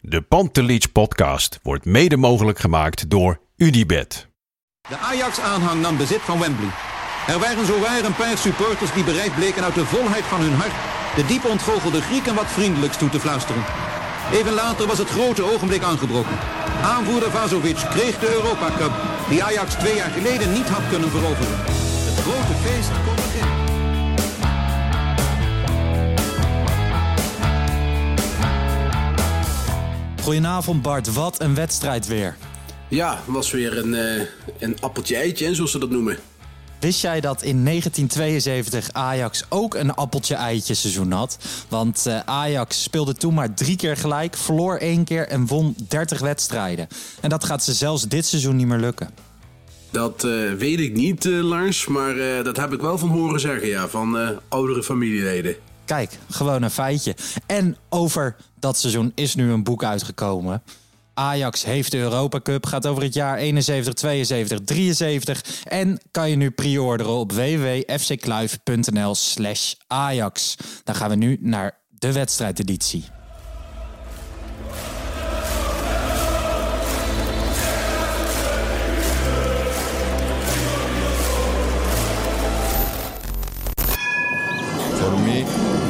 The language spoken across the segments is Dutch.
De Pantelich podcast wordt mede mogelijk gemaakt door Unibed. De Ajax-aanhang nam bezit van Wembley. Er waren zowaar een paar supporters die bereid bleken uit de volheid van hun hart de diep ontgoochelde Grieken wat vriendelijks toe te fluisteren. Even later was het grote ogenblik aangebroken. Aanvoerder Vazovic kreeg de Europa Cup, die Ajax twee jaar geleden niet had kunnen veroveren. Het grote feest kon beginnen. Goedenavond Bart, wat een wedstrijd weer. Ja, was weer een, uh, een appeltje-eitje, zoals ze dat noemen. Wist jij dat in 1972 Ajax ook een appeltje-eitje seizoen had? Want uh, Ajax speelde toen maar drie keer gelijk, verloor één keer en won 30 wedstrijden. En dat gaat ze zelfs dit seizoen niet meer lukken. Dat uh, weet ik niet, Lars, maar dat heb ik wel van horen zeggen, ja, van oudere familieleden. Kijk, gewoon een feitje. En over dat seizoen is nu een boek uitgekomen. Ajax heeft de Europa Cup, gaat over het jaar 71, 72, 73 en kan je nu pre-orderen op www.fckluif.nl slash Ajax. Dan gaan we nu naar de wedstrijdeditie.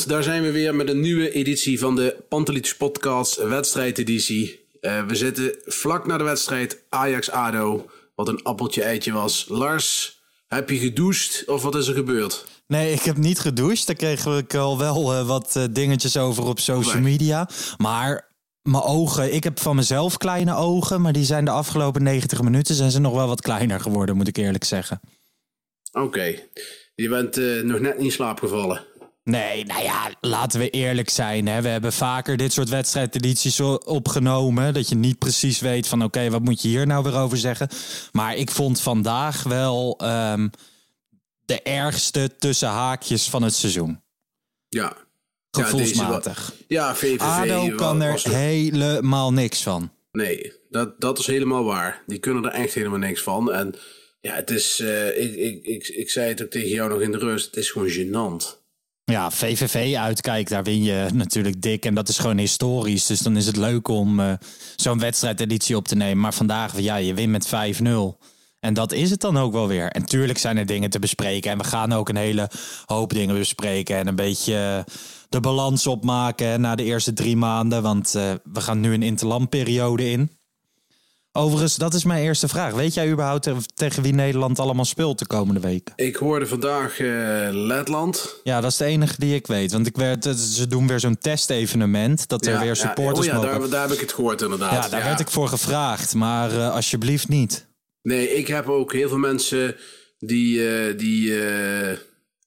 Daar zijn we weer met een nieuwe editie van de Pantelits Podcast wedstrijdeditie. Uh, we zitten vlak na de wedstrijd Ajax-ADO. Wat een appeltje-eitje was. Lars, heb je gedoucht of wat is er gebeurd? Nee, ik heb niet gedoucht. Daar kregen ik al wel uh, wat uh, dingetjes over op social media. Maar mijn ogen, ik heb van mezelf kleine ogen, maar die zijn de afgelopen 90 minuten zijn ze nog wel wat kleiner geworden, moet ik eerlijk zeggen. Oké, je bent eh, nog net niet in slaap gevallen. Nee, nou ja, laten we eerlijk zijn. Hè. We hebben vaker dit soort wedstrijdedities opgenomen. Dat je niet precies weet van oké, wat moet je hier nou weer over zeggen. Maar ik vond vandaag wel ehm, de ergste tussen haakjes van het seizoen. Ja. Gevoelsmatig. Ja, VVV ADO kan er helemaal niks van. Nee, dat, dat is helemaal waar. Die kunnen er echt helemaal niks van. En ja, het is, eh, ik, ik, ik, ik zei het ook tegen jou nog in de rust, het is gewoon gênant. Ja, VVV uitkijk, daar win je natuurlijk dik. En dat is gewoon historisch. Dus dan is het leuk om eh, zo'n wedstrijdeditie op te nemen. Maar vandaag, ja, je wint met 5-0. En dat is het dan ook wel weer. En tuurlijk zijn er dingen te bespreken. En we gaan ook een hele hoop dingen bespreken. En een beetje eh, de balans opmaken na de eerste drie maanden. Want eh, we gaan nu een interlandperiode in. Overigens, dat is mijn eerste vraag. Weet jij überhaupt te- tegen wie Nederland allemaal speelt de komende weken? Ik hoorde vandaag eh, Letland. Ja, dat is de enige die ik weet. Want ik werd, het- ze doen weer zo'n testevenement. Dat er Ja, weer ja, supporters oh ja, mogen. daar, daar heb ik het gehoord inderdaad. ja, daar werd ik voor gevraagd. Maar eh, alsjeblieft niet. Nee, ik heb ook heel veel mensen die, eh, die, eh,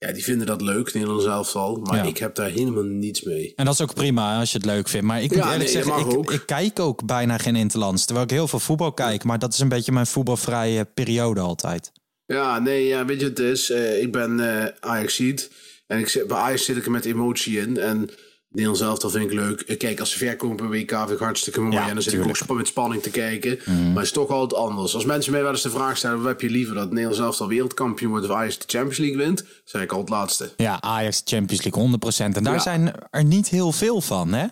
ja, die vinden dat leuk, Nederland zelf al. Maar Ja. ik heb daar helemaal niets mee. En dat is ook prima als je het leuk vindt. Maar ik Ja, moet eerlijk nee, zeggen, ik, ik kijk ook bijna geen interlands. Terwijl ik heel veel voetbal kijk. Maar dat is een beetje mijn voetbalvrije periode altijd. Ja, nee, ja, weet je wat het is? Eh, ik ben eh Ajaxiet. En ik zit, bij Ajax zit ik er met emotie in. En Nederland zelf, dat vind ik leuk. Eh, Kijk, als ze verkopen bij WK vind ik hartstikke mooi. Ja, en dan zit ik ook sp- met spanning te kijken. Mhm. Maar het is toch altijd anders. Als mensen mij wel eens de vraag stellen... wat heb je liever, dat Nederland zelf al wereldkampioen wordt... of Ajax de Champions League wint? zeg ik al het laatste. Ja, Ajax Champions League 100%. En daar Ja. zijn er niet heel veel van, hè?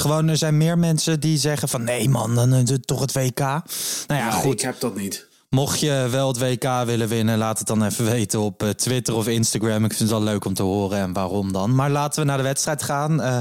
Gewoon, er zijn meer mensen die zeggen van... nee man, dan is het toch het WK. Nou ja, Ja, goed. Ik heb dat niet. Mocht je wel het WK willen winnen, laat het dan even weten op eh, Twitter of Instagram. Ik vind het wel leuk om te horen en waarom dan. Maar laten we naar de wedstrijd gaan. Eh,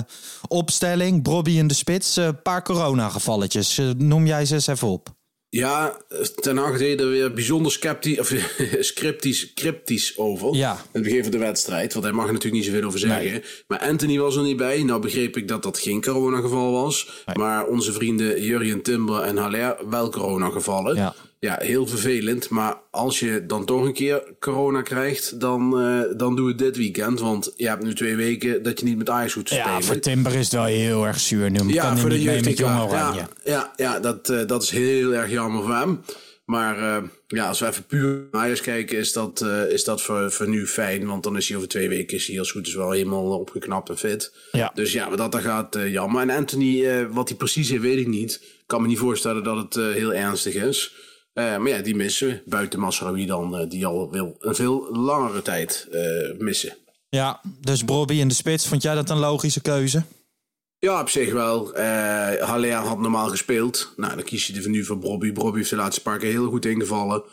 opstelling, Brobby in de spits. Een paar coronagevalletjes. Eh, noem jij ze eens even op. Ja, Ten Hag er weer bijzonder sceptisch, of scriptisch, cryptisch over. Ja. In het begin van de wedstrijd. Want hij mag er natuurlijk niet zoveel over zeggen. Maar Anthony was er niet bij. Nou begreep ik dat dat geen coronageval was. Maar onze vrienden Jurjen Timber en Haller wel coronagevallen. Ja. Ja, heel vervelend. Maar als je dan toch een keer corona krijgt, dan, eh, dan doe het dit weekend. Want je hebt nu twee weken dat je niet met Ajax hoeft te Ja, spelen. voor Timber is wel heel erg zuur. Nu Ja, voor de jeugd. met Jong. Oranje. Ja, ja, ja dat, eh, dat is heel erg jammer voor hem. Maar eh, ja, als we even puur naar Ajax kijken, is dat, is dat voor, voor nu fijn. Want dan is hij over twee weken is hij als goed is wel helemaal opgeknapt en fit. Ja. Dus ja, dat dan gaat, jammer. En Anthony, wat hij precies heeft, weet ik niet. Ik kan me niet voorstellen dat het heel ernstig is. Eh, maar ja, die missen we. Buiten Masraoui dan, eh, die al wil een veel langere tijd eh, missen. Ja, dus Brobby in de spits. Vond jij dat een logische keuze? Ja, op zich wel. Haller had normaal gespeeld. Nou, dan kies je er nu voor Bobby. Bobby heeft de laatste paar keer heel goed ingevallen.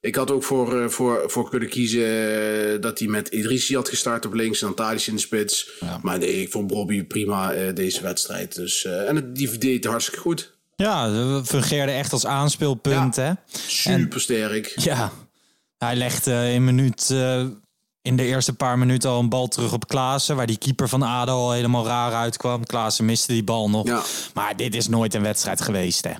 Ik had ook voor, voor, voor kunnen kiezen dat hij met Idrissi had gestart op links en dan Tadic in de spits. Maar nee, ik vond Bobby prima deze wedstrijd. Dus, en het, die deed hartstikke goed. Ja, fungeerde echt als aanspeelpunt, hè? Super sterk. Ja, hij legde in, minuut, eh, in de eerste paar minuten al een bal terug op Klaassen. Waar die keeper van ADO al helemaal raar uitkwam. Klaassen miste die bal nog. Ja. Maar dit is nooit een wedstrijd geweest, hè?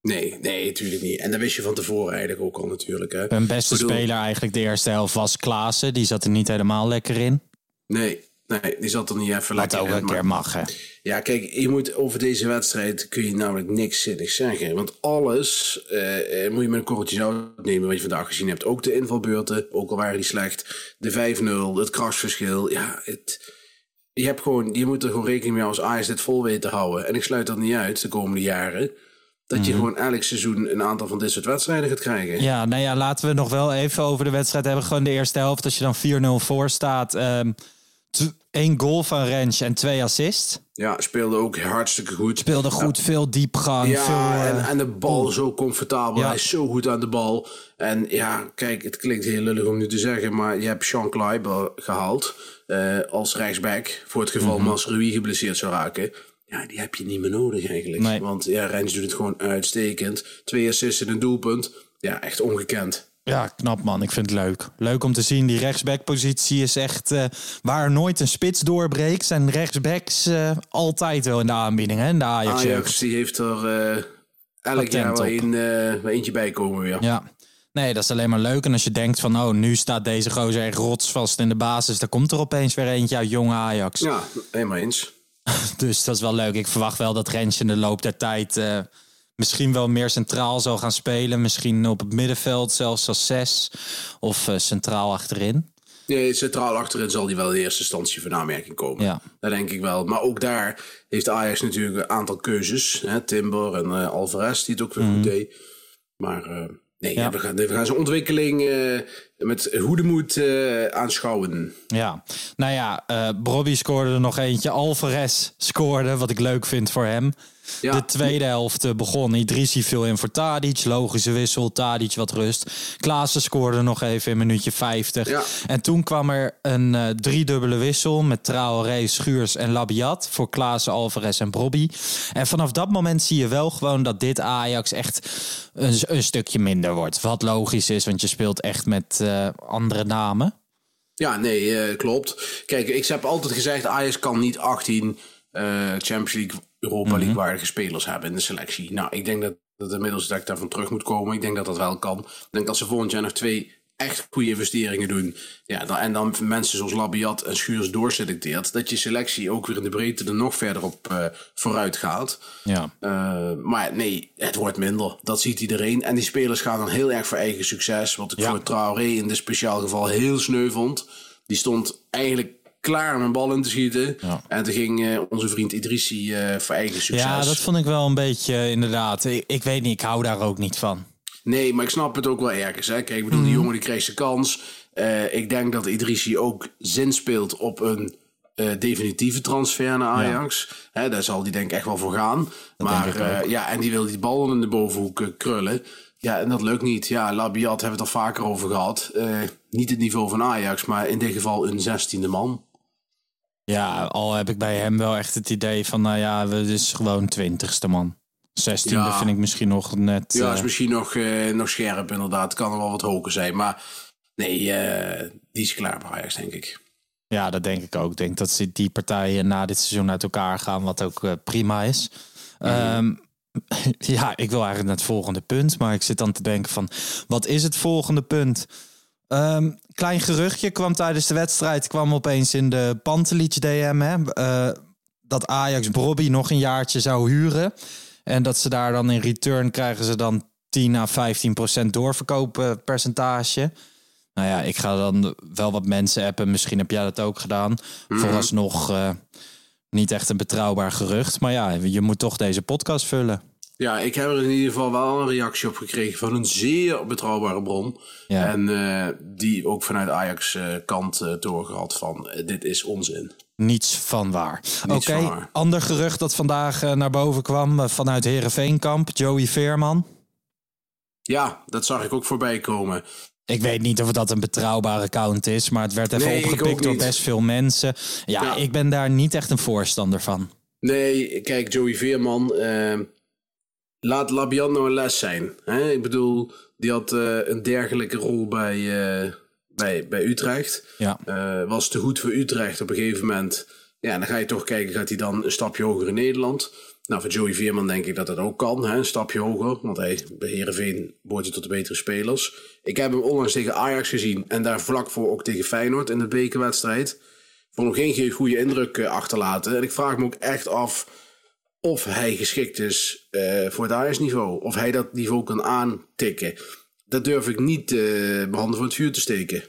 Nee, nee, natuurlijk niet. En dat wist je van tevoren eigenlijk ook al natuurlijk. Hè. Hun beste bedoel- speler eigenlijk de eerste helft was Klaassen. Die zat er niet helemaal lekker in. Nee, nee, die zat er niet even Wat lekker ook in, een keer mag, hè? Ja, kijk, je moet over deze wedstrijd kun je namelijk niks zinnigs zeggen. Want alles eh, eh, moet je met een korreltje zout nemen wat je vandaag gezien hebt. Ook de invalbeurten, ook al waren die slecht. De 5-0, het krasverschil. Ja, het, je, hebt gewoon, je moet er gewoon rekening mee als Ajax dit vol weet te houden. En ik sluit dat niet uit de komende jaren. Dat je Mhm. gewoon elk seizoen een aantal van dit soort wedstrijden gaat krijgen. Ja, nou ja, laten we nog wel even over de wedstrijd hebben. Gewoon de eerste helft, als je dan 4-0 voor staat. ehm Eén goal van Rens en twee assists. Ja, speelde ook hartstikke goed. Speelde goed, veel diepgang. Ja, veel, eh, en, en de bal zo comfortabel. Ja. Hij is zo goed aan de bal. En ja, kijk, het klinkt heel lullig om nu te zeggen, maar je hebt Sean Kleiber gehaald eh, als rechtsback. Voor het geval Mhm. Masrui geblesseerd zou raken. Ja, die heb je niet meer nodig eigenlijk. Nee. Want ja, Rens doet het gewoon uitstekend. Twee assists en een doelpunt. Ja, echt ongekend. Ja, knap man. Ik vind het leuk. Leuk om te zien. Die rechtsbackpositie is echt... eh, waar nooit een spits doorbreekt... zijn rechtsbacks eh, altijd wel in de aanbieding. Hè? In de Ajax. Ajax die heeft er eh, elk jaar wel een, eentje bij komen weer. Ja. Nee, dat is alleen maar leuk. En als je denkt van... oh, nu staat deze gozer echt rotsvast in de basis... dan komt er opeens weer eentje uit jonge Ajax. Ja, helemaal eens. Dus dat is wel leuk. Ik verwacht wel dat Rens in de loop der tijd... misschien wel meer centraal zal gaan spelen. Misschien op het middenveld zelfs als zes. Of eh, centraal achterin. Nee, centraal achterin zal die wel in eerste instantie voor aanmerking komen. Ja. Dat denk ik wel. Maar ook daar heeft Ajax natuurlijk een aantal keuzes. Hè? Timber en eh, Alvarez, die het ook weer goed deed. Maar eh, nee, Ja. we, gaan, we gaan zijn ontwikkeling eh, met hoedemoed aanschouwen. Ja, nou ja, Bobby scoorde er nog eentje. Alvarez scoorde, wat ik leuk vind voor hem. Ja. De tweede helft eh, begon. Idrissi viel in voor Tadic. Logische wissel. Tadic wat rust. Klaassen scoorde nog even in minuutje 50. Ja. En toen kwam er een eh driedubbele wissel met Traoré, Schuurs en Labiat voor Klaassen, Alvarez en Brobby. En vanaf dat moment zie je wel gewoon dat dit Ajax echt een, een stukje minder wordt. Wat logisch is, want je speelt echt met eh, andere namen. Ja, nee, klopt. Kijk, ik heb altijd gezegd, Ajax kan niet 18 eh, Champions League, Europa Mhm. League waardige spelers hebben in de selectie. Nou, ik denk dat, dat inmiddels dat ik daarvan terug moet komen. Ik denk dat dat wel kan. Ik denk dat ze volgend jaar nog twee echt goede investeringen doen. Ja, dan, en dan mensen zoals Labiat en Schuurs doorselecteert. Dat je selectie ook weer in de breedte er nog verder op eh, vooruit gaat. Ja. Eh, maar nee, het wordt minder. Dat ziet iedereen. En die spelers gaan dan heel erg voor eigen succes. Wat ik Ja. voor Traoré in dit speciaal geval heel sneu vond. Die stond eigenlijk klaar om een bal in te schieten. En toen ging eh, onze vriend Idrissi eh, voor eigen succes. Ja, dat vond ik wel een beetje eh, inderdaad. Ik, ik weet niet, ik hou daar ook niet van. Nee, maar ik snap het ook wel ergens. Hè? Kijk, ik bedoel, die Mhm. jongen die kreeg zijn kans. Ik denk dat Idrissi ook zin speelt op een definitieve transfer naar Ajax. Hè, daar zal die denk ik echt wel voor gaan. maar eh, ook. ja, en die wil die bal in de bovenhoek krullen. Ja, en dat lukt niet. Ja, Labiat hebben we het al vaker over gehad. Eh, niet het niveau van Ajax, maar in dit geval een zestiende man. Ja, al heb ik bij hem wel echt het idee van, nou ja, we is gewoon twintigste man. Zestiende Ja. vind ik misschien nog net... Ja, eh, is misschien nog, eh, nog scherp inderdaad. Kan er wel wat hoger zijn. Maar nee, eh, die is klaar bij Ajax, denk ik. Ja, dat denk ik ook. Ik denk dat ze die partijen na dit seizoen uit elkaar gaan, wat ook eh, prima is. Ehm, ja, ik wil eigenlijk naar het volgende punt, maar ik zit dan te denken van, wat is het volgende punt? Ehm, klein geruchtje kwam tijdens de wedstrijd, kwam opeens in de Pantelic DM, hè, eh, dat Ajax Bobby nog een jaartje zou huren. En dat ze daar dan in return krijgen ze dan 10 à 15 procent doorverkooppercentage. Nou ja, ik ga dan wel wat mensen appen. Misschien heb jij dat ook gedaan. Mhm. Vooralsnog eh, niet echt een betrouwbaar gerucht. Maar ja, je moet toch deze podcast vullen. Ja, ik heb er in ieder geval wel een reactie op gekregen van een zeer betrouwbare bron. Ja. En eh, die ook vanuit Ajax eh, kant eh doorgehad van dit is onzin. Niets van waar. Oké, ander gerucht dat vandaag naar boven kwam vanuit Herenveenkamp, Joey Veerman. Ja, dat zag ik ook voorbij komen. Ik weet niet of dat een betrouwbare account is, maar het werd even Nee, opgepikt door best veel mensen. Ja, Ja. ik ben daar niet echt een voorstander van. Nee, kijk, Joey Veerman. Laat Labiat nou een les zijn. Hè? Ik bedoel, die had eh, een dergelijke rol bij, eh, bij, bij Utrecht. Ja. Eh, was te goed voor Utrecht op een gegeven moment. Ja, dan ga je toch kijken, gaat hij dan een stapje hoger in Nederland? Nou, voor Joey Veerman denk ik dat dat ook kan, hè? een stapje hoger. Want hij, bij Heerenveen behoort hij tot de betere spelers. Ik heb hem onlangs tegen Ajax gezien en daar vlak voor ook tegen Feyenoord in de bekerwedstrijd. Vond hem geen goede indruk achterlaten. En ik vraag me ook echt af of hij geschikt is eh, voor het Ajax-niveau. Of hij dat niveau kan aantikken. Dat durf ik niet eh mijn handen voor het vuur te steken.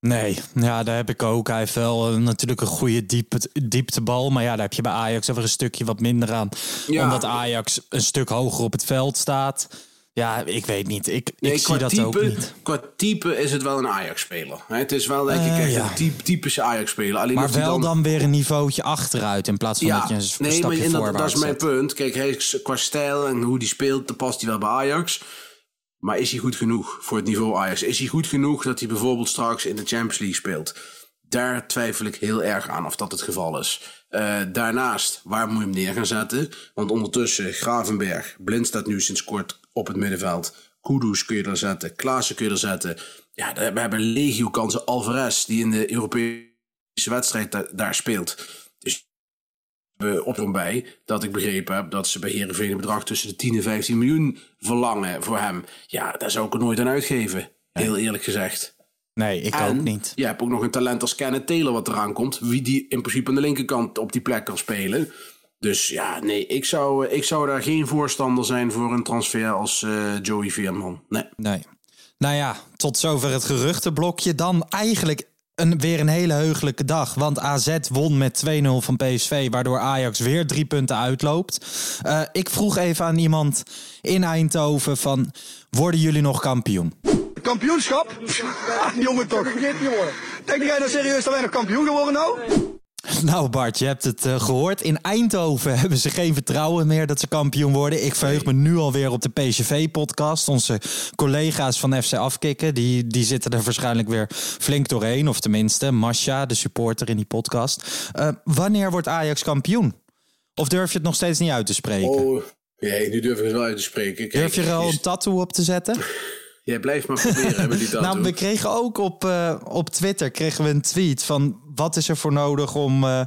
Nee, ja, daar heb ik ook. Hij heeft wel eh, natuurlijk een goede diep, dieptebal. Maar ja, daar heb je bij Ajax even een stukje wat minder aan. Ja. Omdat Ajax een stuk hoger op het veld staat. Ja, ik weet niet. Ik, Nee, ik zie qua dat type, ook niet. Qua type is het wel een Ajax-speler. Het is wel denk ik Eh, echt ja. een typ, typische Ajax-speler. Alleen Maar wel dan... weer een niveautje achteruit. In plaats van Ja, dat je een nee, maar stapje voorwaarts dat is mijn zet. punt. Kijk, hij qua stijl en hoe die speelt, dan past hij wel bij Ajax. Maar is hij goed genoeg voor het niveau Ajax? Is hij goed genoeg dat hij bijvoorbeeld straks in de Champions League speelt? Daar twijfel ik heel erg aan of dat het geval is. Eh, daarnaast, waar moet je hem neer gaan zetten? Want ondertussen, Gravenberg, Blind staat nu sinds kort op het middenveld. Kudus kun je er zetten, Klaassen kun je er zetten. Ja, we hebben legio kansen. Alvarez, die in de Europese wedstrijd da- daar speelt. Dus we op bij dat ik begrepen heb dat ze bij Heerenveen een bedrag tussen de 10 en 15 miljoen verlangen voor hem. Ja, daar zou ik er nooit aan uitgeven. Heel eerlijk gezegd. Nee, ik En ook niet. Je hebt ook nog een talent als Kenneth Taylor wat eraan komt. Wie die in principe aan de linkerkant op die plek kan spelen. Dus ja, nee, ik zou, ik zou daar geen voorstander zijn voor een transfer als eh, Joey Veerman. Nee. Nee. Nou ja, tot zover het geruchtenblokje. Dan eigenlijk een, weer een hele heugelijke dag. Want AZ won met 2-0 van PSV, waardoor Ajax weer drie punten uitloopt. Eh, ik vroeg even aan iemand in Eindhoven van... worden jullie nog kampioen? Kampioenschap? Ah, jongen toch. Denk jij nou serieus dat wij nog kampioen geworden nou? Nou Bart, je hebt het eh, gehoord. In Eindhoven hebben ze geen vertrouwen meer dat ze kampioen worden. Ik verheug me nu alweer op de PSV-podcast. Onze collega's van FC Afkikken, die, die zitten er waarschijnlijk weer flink doorheen. Of tenminste, Masha, de supporter in die podcast. Eh, wanneer wordt Ajax kampioen? Of durf je het nog steeds niet uit te spreken? Oh, nee, nu durf ik het wel uit te spreken. Kijk, durf je er al een tattoo op te zetten? Jij blijft maar proberen met die. Nou, we kregen ook op, eh, op Twitter kregen we een tweet van... wat is er voor nodig om eh,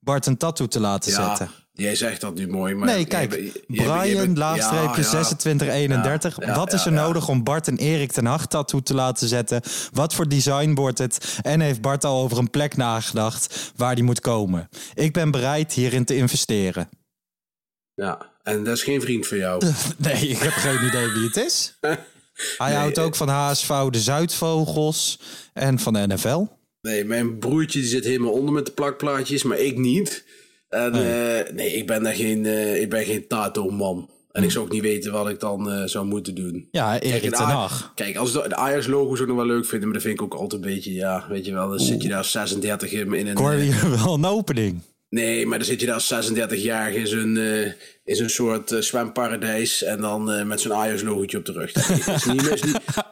Bart een tattoo te laten ja, zetten? jij zegt dat nu mooi, maar... Nee, kijk, bent- jij bent- jij Brian, bent- laagstreepje ja, ja. 2631. Ja, ja, Wat is er nodig om Bart en Erik ten Hag tattoo te laten zetten? Wat voor design wordt het? En heeft Bart al over een plek nagedacht waar die moet komen? Ik ben bereid hierin te investeren. Ja, en dat is geen vriend van jou. Nee, ik heb geen idee wie het is. Hij Nee, houdt ook van HSV, de Zuidvogels en van de NFL. Nee, mijn broertje die zit helemaal onder met de plakplaatjes, maar ik niet. En nee, nee ik ben daar geen, uh, ik ben geen tato-man. En ik zou ook niet weten wat ik dan uh, zou moeten doen. Ja, Erik ten Hag. Kijk, als de, de Ajax-logo zou ik nog wel leuk vinden, maar dat vind ik ook altijd een beetje, ja, weet je wel, dan zit je daar 36 in, in een... Ik hoorde hier wel een opening. Nee, maar dan zit je daar als 36-jarige in zo'n uh, in zo'n soort uh, zwemparadijs en dan uh, met zo'n Ajax-logotje op de rug. Dat is niet, is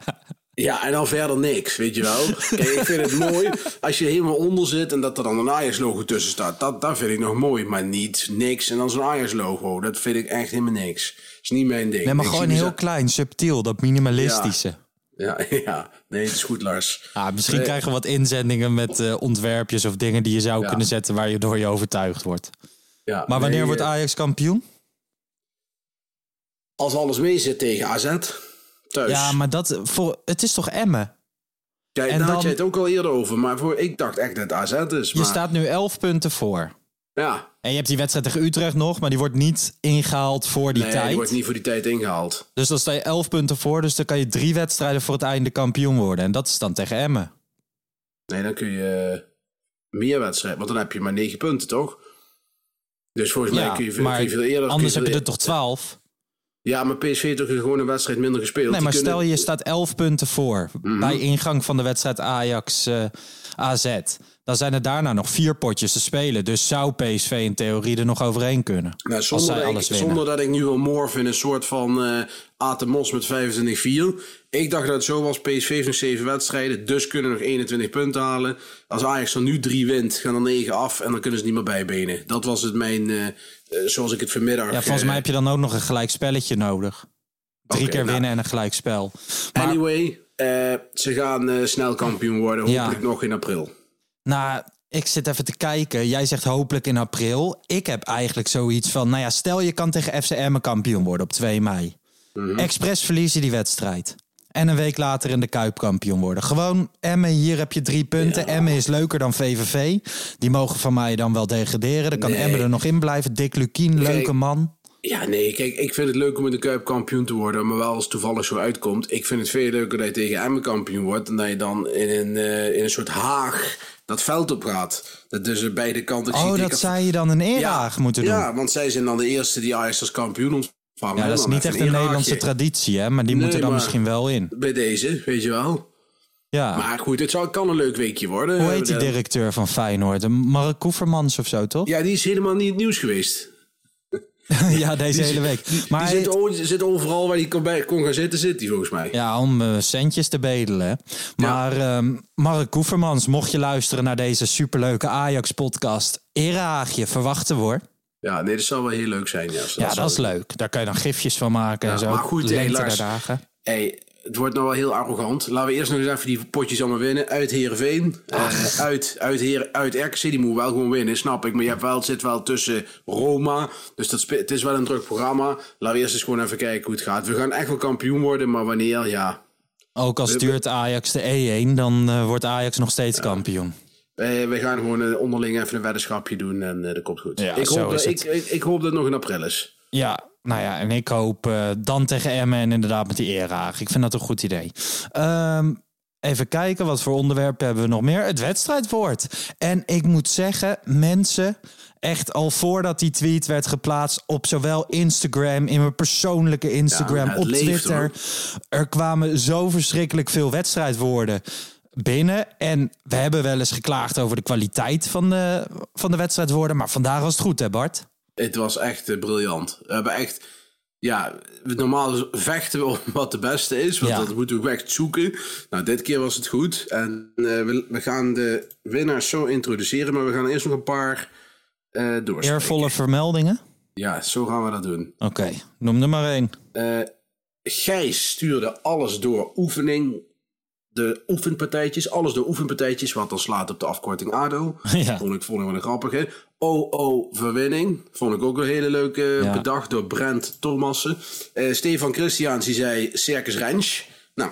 ja, en dan verder niks, weet je wel. Kijk, ik vind het mooi als je helemaal onder zit en dat er dan een Ajax-logo tussen staat. Dat, dat vind ik nog mooi, maar niet niks en dan zo'n Ajax-logo. Dat vind ik echt helemaal niks. Dat is niet mijn ding. Nee, maar ik gewoon heel klein, subtiel, dat minimalistische. Ja, ja, ja, nee, het is goed, Lars. Ah, misschien nee. krijgen we wat inzendingen met uh, ontwerpjes of dingen die je zou ja. kunnen zetten waar je door je overtuigd wordt. Ja, maar wanneer nee, wordt Ajax kampioen? Als alles mee zit tegen AZ. Thuis. Ja, maar dat, voor, het is toch Emmen? Ja, en daar had jij het ook al eerder over. Maar voor, ik dacht echt dat AZ is. Je maar... staat nu 11 punten voor. Ja. En je hebt die wedstrijd tegen Utrecht nog, maar die wordt niet ingehaald voor die nee, tijd. die wordt niet voor die tijd ingehaald. Dus dan sta je 11 punten voor, dus dan kan je drie wedstrijden voor het einde kampioen worden. En dat is dan tegen Emmen. Nee, dan kun je meer wedstrijden, want dan heb je maar 9 punten, toch? Dus volgens ja, mij kun je, maar kun je veel eerder... Anders heb je veel er toch 12? Ja, maar PSV heeft toch gewoon een wedstrijd minder gespeeld. Nee, maar stel je staat 11 punten voor Mm -hmm. bij ingang van de wedstrijd Ajax uh, AZ. Dan zijn er daarna nog vier potjes te spelen. Dus zou PSV in theorie er nog overheen kunnen. Nou, zonder, dat ik, zonder dat ik nu wil morfen in een soort van uh, Atemos met 25-4. Ik dacht dat het zo was. PSV heeft nog 7 wedstrijden. Dus kunnen nog 21 punten halen. Als Ajax er nu 3 wint, gaan er 9 af. En dan kunnen ze niet meer bijbenen. Dat was het mijn... Uh, zoals ik het vanmiddag... Ja, volgens mij heb je dan ook nog een gelijk spelletje nodig. Drie okay, keer nou. winnen en een gelijk spel. Maar, anyway, ze gaan snel kampioen worden. Hopelijk ja. nog in april. Nou, ik zit even te kijken. Jij zegt hopelijk in april. Ik heb eigenlijk zoiets van, nou ja, stel je kan tegen FCM kampioen worden op 2 mei. Mm -hmm. Express verliezen die wedstrijd. En een week later in de Kuip kampioen worden. Gewoon, Emmen, hier heb je drie punten. Ja. Emmen is leuker dan VVV. Die mogen van mij dan wel degraderen. Dan kan nee. Emmen er nog in blijven. Dick Lukien, leuke man. Ja, nee, kijk, ik vind het leuk om in de Kuip kampioen te worden. Maar wel als het toevallig zo uitkomt. Ik vind het veel leuker dat je tegen Emmen kampioen wordt. Dan dat je dan in een, uh, in een soort haag dat veld op gaat. Dat dus beide kanten... Oh, dat zou je dan een erehaag ja, moeten doen. Ja, want zij zijn dan de eerste die Ajax als kampioen ontvangen. Ja, dat is niet echt een Nederlandse traditie, hè? Maar die nee, moeten dan misschien wel in. Bij deze, weet je wel. Ja. Maar goed, het zou, kan een leuk weekje worden. Hoe heet die directeur van Feyenoord? Mark Koevermans of zo, toch? Ja, die is helemaal niet het nieuws geweest. ja, deze die, hele week. Maar die zit, zit, overal waar hij kon, bij, kon gaan zitten, zit hij volgens mij. Ja, om uh, centjes te bedelen. Maar ja. um, Mark Koevermans, mocht je luisteren naar deze superleuke Ajax-podcast, erehaagje, verwachten hoor. Ja, nee, dat zal wel heel leuk zijn. Ja, dat, ja, dat is leuk. Daar kan je dan gifjes van maken ja, en zo. Maar goed, hey, Lars, hey, het wordt nou wel heel arrogant. Laten we eerst nog eens even die potjes allemaal winnen. Uit Heerenveen. Uh, uit, uit, Heer, uit RKC. Die moet wel gewoon winnen, snap ik. Maar je hebt wel, het zit wel tussen Roma. Dus dat, het is wel een druk programma. Laten we eerst eens gewoon even kijken hoe het gaat. We gaan echt wel kampioen worden. Maar wanneer, ja... Ook al stuurt Ajax de E1, dan uh, wordt Ajax nog steeds ja. kampioen. Wij, wij gaan gewoon uh, onderling even een weddenschapje doen en uh, dat komt goed. Ja, ik, hoop dat, ik, ik, ik, hoop dat het nog in april is. Ja, nou ja, en ik hoop uh, dan tegen Emmen en inderdaad met die eraag. Ik vind dat een goed idee. Um, even kijken, wat voor onderwerpen hebben we nog meer? Het wedstrijdwoord. En ik moet zeggen, mensen, echt al voordat die tweet werd geplaatst op zowel Instagram, in mijn persoonlijke Instagram, ja, op leeft, Twitter. Hoor. Er kwamen zo verschrikkelijk veel wedstrijdwoorden binnen. En we hebben wel eens geklaagd over de kwaliteit van de, van de wedstrijdwoorden. Maar vandaag was het goed, hè Bart? Het was echt uh, briljant. We hebben echt... Ja, normaal vechten we om wat de beste is. Want ja. dat moeten we echt zoeken. Nou, dit keer was het goed. En uh, we, we, gaan de winnaars zo introduceren. Maar we gaan eerst nog een paar uh. Eervolle vermeldingen? Ja, zo gaan we dat doen. Oké, okay. noem er maar één. Gijs stuurde alles door oefening de oefenpartijtjes, alles door oefenpartijtjes, wat dan slaat op de afkorting ADO. Ja. Vond ik, vond ik wel een grappige. OO Verwinning, vond ik ook een hele leuke, ja. bedacht door Brent Thomassen. Uh, Stefan Christiaans, die zei Circus Ranch. Nou,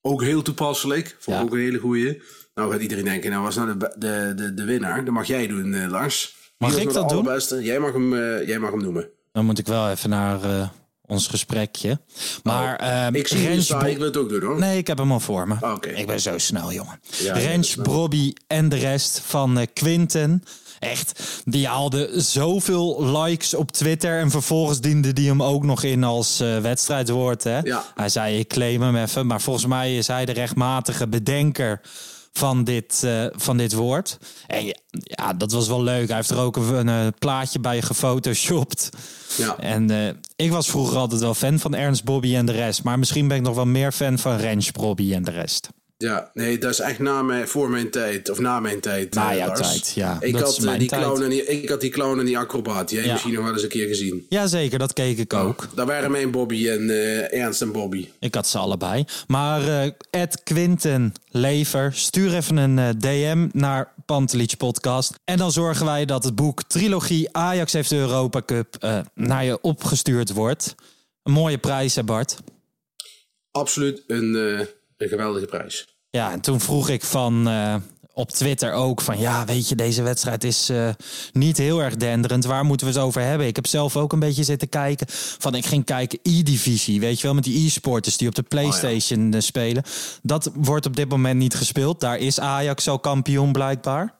ook heel toepasselijk. Vond ik ja. ook een hele goeie. Nou gaat iedereen denken, nou was nou de, de, de, de winnaar? Dat mag jij doen, uh, Lars. Mag ik dat doen? Jij mag, hem, uh, jij mag hem noemen. Dan moet ik wel even naar ons gesprekje. Maar ehm ik zie het Rens staan, Bo- ik wil het ook doen hoor. Nee, ik heb hem al voor me. Ah. Ik ben zo snel, jongen. Ja, Rens, Bobby en de rest van eh, Quinten. Echt, die haalde zoveel likes op Twitter. En vervolgens diende die hem ook nog in als eh, wedstrijdwoord. Hè? Ja. Hij zei, ik claim hem even. Maar volgens mij is hij de rechtmatige bedenker van dit, eh, van dit woord. En ja, ja, dat was wel leuk. Hij heeft er ook een, een, eh, plaatje bij gefotoshopt. Ja. En ik was vroeger altijd wel fan van Ernst Bobby en de rest. Maar misschien ben ik nog wel meer fan van Rens Bobby en de rest. Ja, nee, dat is echt na mijn, voor mijn tijd. Of na mijn tijd. Na eh, jouw Lars. tijd, ja. Ik Dat had, eh, die tijd. clown en die, ik had die clown en die acrobaat. Die heb je misschien nog wel eens een keer gezien. Jazeker, dat keek ik ook. Daar waren mijn Bobby en eh, Ernst en Bobby. Ik had ze allebei. Maar Ed Quinten Lever, stuur even een DM naar Pantelich Podcast. En dan zorgen wij dat het boek Trilogie Ajax heeft de Europa Cup naar je opgestuurd wordt. Een mooie prijs, hè Bart? Absoluut een, een geweldige prijs. Ja, en toen vroeg ik van eh, op Twitter ook van ja, weet je, deze wedstrijd is eh, niet heel erg denderend. Waar moeten we het over hebben? Ik heb zelf ook een beetje zitten kijken. Van ik ging kijken e-divisie, weet je wel, met die e-sporters die op de PlayStation eh, spelen. Dat wordt op dit moment niet gespeeld. Daar is Ajax al kampioen blijkbaar.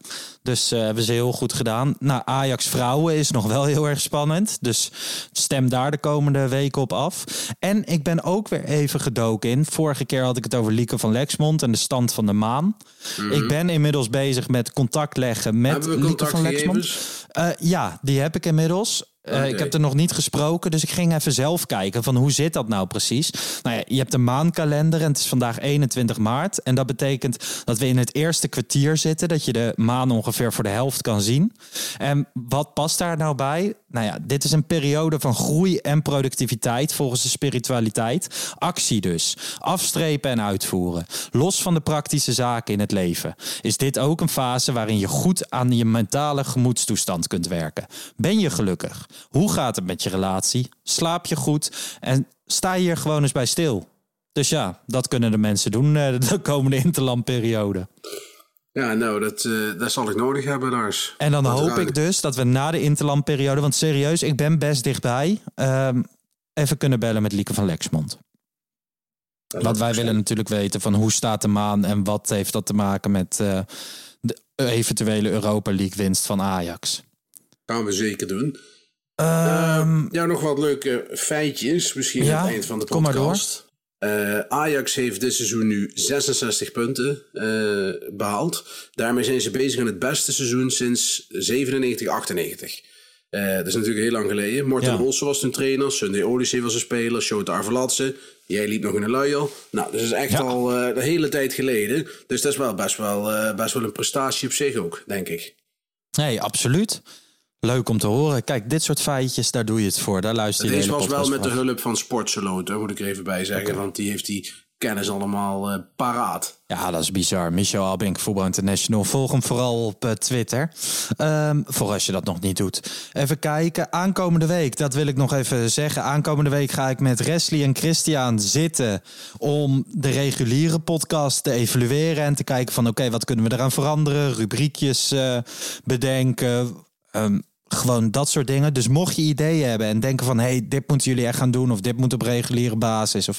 Dus eh, hebben ze heel goed gedaan. Nou, Ajax vrouwen is nog wel heel erg spannend. Dus stem daar de komende weken op af. En ik ben ook weer even gedoken in. Vorige keer had ik het over Lieke van Lexmond en de stand van de maan. Mhm. Ik ben inmiddels bezig met contact leggen met Lieke van Lexmond. Eh, ja, die heb ik inmiddels. Eh. Ik heb er nog niet gesproken, dus ik ging even zelf kijken van hoe zit dat nou precies. Nou ja, je hebt een maankalender en het is vandaag 21 maart. En dat betekent dat we in het eerste kwartier zitten, dat je de maan ongeveer voor de helft kan zien. En wat past daar nou bij? Nou ja, dit is een periode van groei en productiviteit volgens de spiritualiteit. Actie dus. Afstrepen en uitvoeren. Los van de praktische zaken in het leven. Is dit ook een fase waarin je goed aan je mentale gemoedstoestand kunt werken? Ben je gelukkig? Hoe gaat het met je relatie? Slaap je goed? En sta je hier gewoon eens bij stil? Dus ja, dat kunnen de mensen doen eh, de komende interlandperiode. Ja, nou, dat, eh, dat zal ik nodig hebben, Lars. En dan hoop ik dus dat we na de interlandperiode, want serieus, ik ben best dichtbij, ehm, even kunnen bellen met Lieke van Lexmond. Want wij willen natuurlijk weten van hoe staat de maan en wat heeft dat te maken met eh, de eventuele Europa League winst van Ajax. Gaan we zeker doen. Ehm, ja, nog wat leuke feitjes. Misschien Ja, aan het eind van de kom maar door. Eh, Ajax heeft dit seizoen nu 66 punten eh, behaald. Daarmee zijn ze bezig aan het beste seizoen sinds 97, 98. Eh, dat is natuurlijk heel lang geleden. Morten Ja. Olsen was toen trainer. Sunday Odyssey was een speler. Shota Arvelatse. Jij liep nog in een luier. Nou, dat is echt Ja. al een hele tijd geleden. Dus dat is wel best wel, best wel een prestatie op zich ook, denk ik. Nee, absoluut. Leuk om te horen. Kijk, dit soort feitjes, daar doe je het voor. Daar luister je de Deze was wel met de hulp van Sportseloot, moet ik er even bij zeggen. Want die heeft die kennis allemaal eh, paraat. Ja, dat is bizar. Michel Albink, Voetbal International. Volg hem vooral op eh, Twitter. Ehm, voor als je dat nog niet doet. Even kijken. Aankomende week, dat wil ik nog even zeggen. Aankomende week ga ik met Wesley en Christian zitten... om de reguliere podcast te evalueren... en te kijken van oké, wat kunnen we eraan veranderen? Rubriekjes eh, bedenken... Ehm, gewoon dat soort dingen. Dus mocht je ideeën hebben en denken van... hey, dit moeten jullie echt gaan doen... of dit moet op reguliere basis... of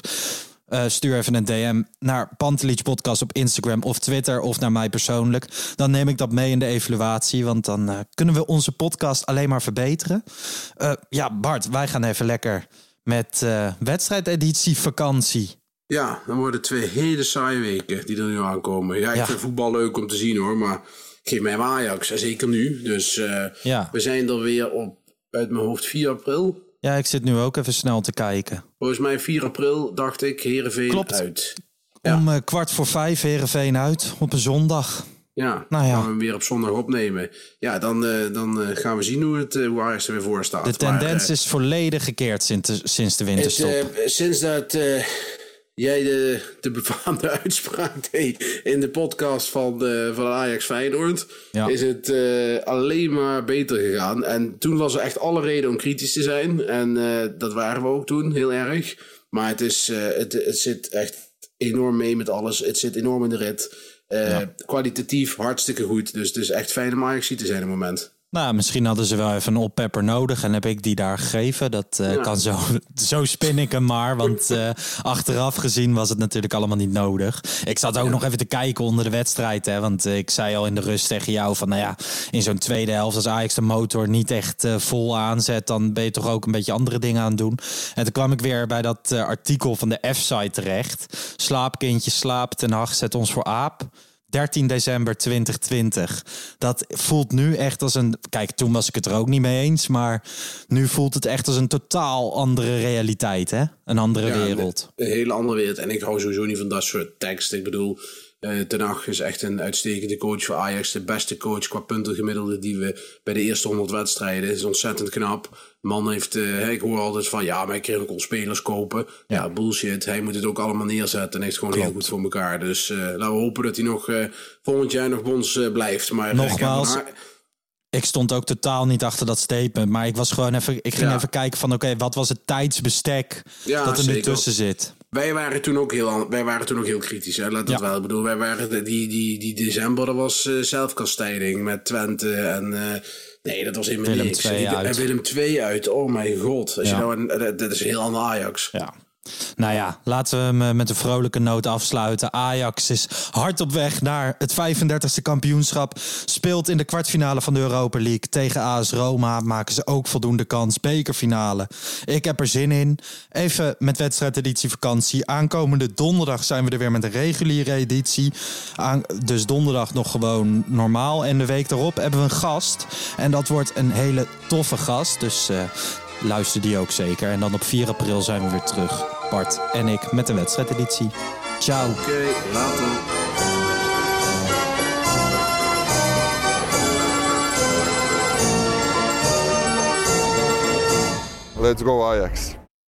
eh, stuur even een DM naar Pantelich Podcast op Instagram of Twitter of naar mij persoonlijk. Dan neem ik dat mee in de evaluatie, want dan eh, kunnen we onze podcast alleen maar verbeteren. Eh, ja, Bart, wij gaan even lekker met wedstrijdeditie vakantie. Ja, dan worden twee hele saaie weken die er nu aankomen. Ja, ik Ja. vind voetbal leuk om te zien hoor, maar geef mij Ajax. Zeker nu. Dus eh, Ja. we zijn er weer op, uit mijn hoofd, 4 april. Ja, ik zit nu ook even snel te kijken. Volgens mij 4 april dacht ik Heerenveen Klopt. uit. Om eh, kwart voor vijf Heerenveen uit op een zondag. Ja, Nou ja. gaan we hem weer op zondag opnemen. Ja, dan, eh, dan gaan we zien hoe, het, hoe Ajax er weer voor staat. De tendens Maar, is volledig gekeerd sinds de, sinds de winterstop. sinds dat jij de, de befaamde uitspraak deed in de podcast van, eh, van Ajax Feyenoord, Ja. is het eh, alleen maar beter gegaan. En toen was er echt alle reden om kritisch te zijn. En eh, dat waren we ook toen, heel erg. Maar het, is, het, het zit echt enorm mee met alles. Het zit enorm in de rit. Kwalitatief hartstikke goed. Dus het is echt fijn om Ajax te zijn op het moment. Nou, misschien hadden ze wel even een oppepper nodig en heb ik die daar gegeven. Dat uh, kan zo, zo spin ik hem maar, want uh, achteraf gezien was het natuurlijk allemaal niet nodig. Ik zat ook ja. nog even te kijken onder de wedstrijd, hè, want uh, ik zei al in de rust tegen jou van, nou ja, in zo'n tweede helft als Ajax de motor niet echt vol aanzet, dan ben je toch ook een beetje andere dingen aan het doen. En toen kwam ik weer bij dat artikel van de F-site terecht. Slaapkindje slaapt, Ten Hag zet ons voor aap. 13 december 2020. Dat voelt nu echt als een. Kijk, toen was ik het er ook niet mee eens. Maar nu voelt het echt als een totaal andere realiteit. Hè? Een andere ja, wereld. Een, een hele andere wereld. En ik hou sowieso niet van dat soort tekst. Ik bedoel. Uh, Ten Hag is echt een uitstekende coach voor Ajax. De beste coach qua puntengemiddelde die we bij de eerste 100 wedstrijden. is ontzettend knap. Man heeft, uh, ik hoor altijd van ja, maar ik kreeg ook al spelers kopen. Ja. ja. bullshit. Hij moet het ook allemaal neerzetten en heeft gewoon Klopt. heel goed voor elkaar. Dus uh, laten we hopen dat hij nog volgend jaar nog bij ons blijft. Maar nogmaals. Ik stond ook totaal niet achter dat statement. Maar ik was gewoon even. Ik ging ja. even kijken van oké, okay, wat was het tijdsbestek ja, dat er nu tussen zit. Wij waren toen ook heel, wij waren toen ook heel kritisch. Hè? Laat dat wel. Ik bedoel, wij waren die, die, die december, dat was uh, zelfkastijding met Twente en. Uh, nee, dat was helemaal Willem niks. 2 uit. En Willem 2 uit. Oh mijn god. Als ja. je nou een, dat is heel ander Ajax. Ja. Nou ja, laten we hem eh, met een vrolijke noot afsluiten. Ajax is hard op weg naar het 35e kampioenschap. Speelt in de kwartfinale van de Europa League tegen AS Roma. Maken ze ook voldoende kans. Bekerfinale. Ik heb er zin in. Even met wedstrijdeditie vakantie. Aankomende donderdag zijn we er weer met een reguliere editie. Dus donderdag nog gewoon normaal. En de week daarop hebben we een gast. En dat wordt een hele toffe gast. Dus uh, luister die ook zeker. En dan op 4 april zijn we weer terug. Bart en ik met de wedstrijdeditie. Ciao. Oké, okay, later. Let's go Ajax.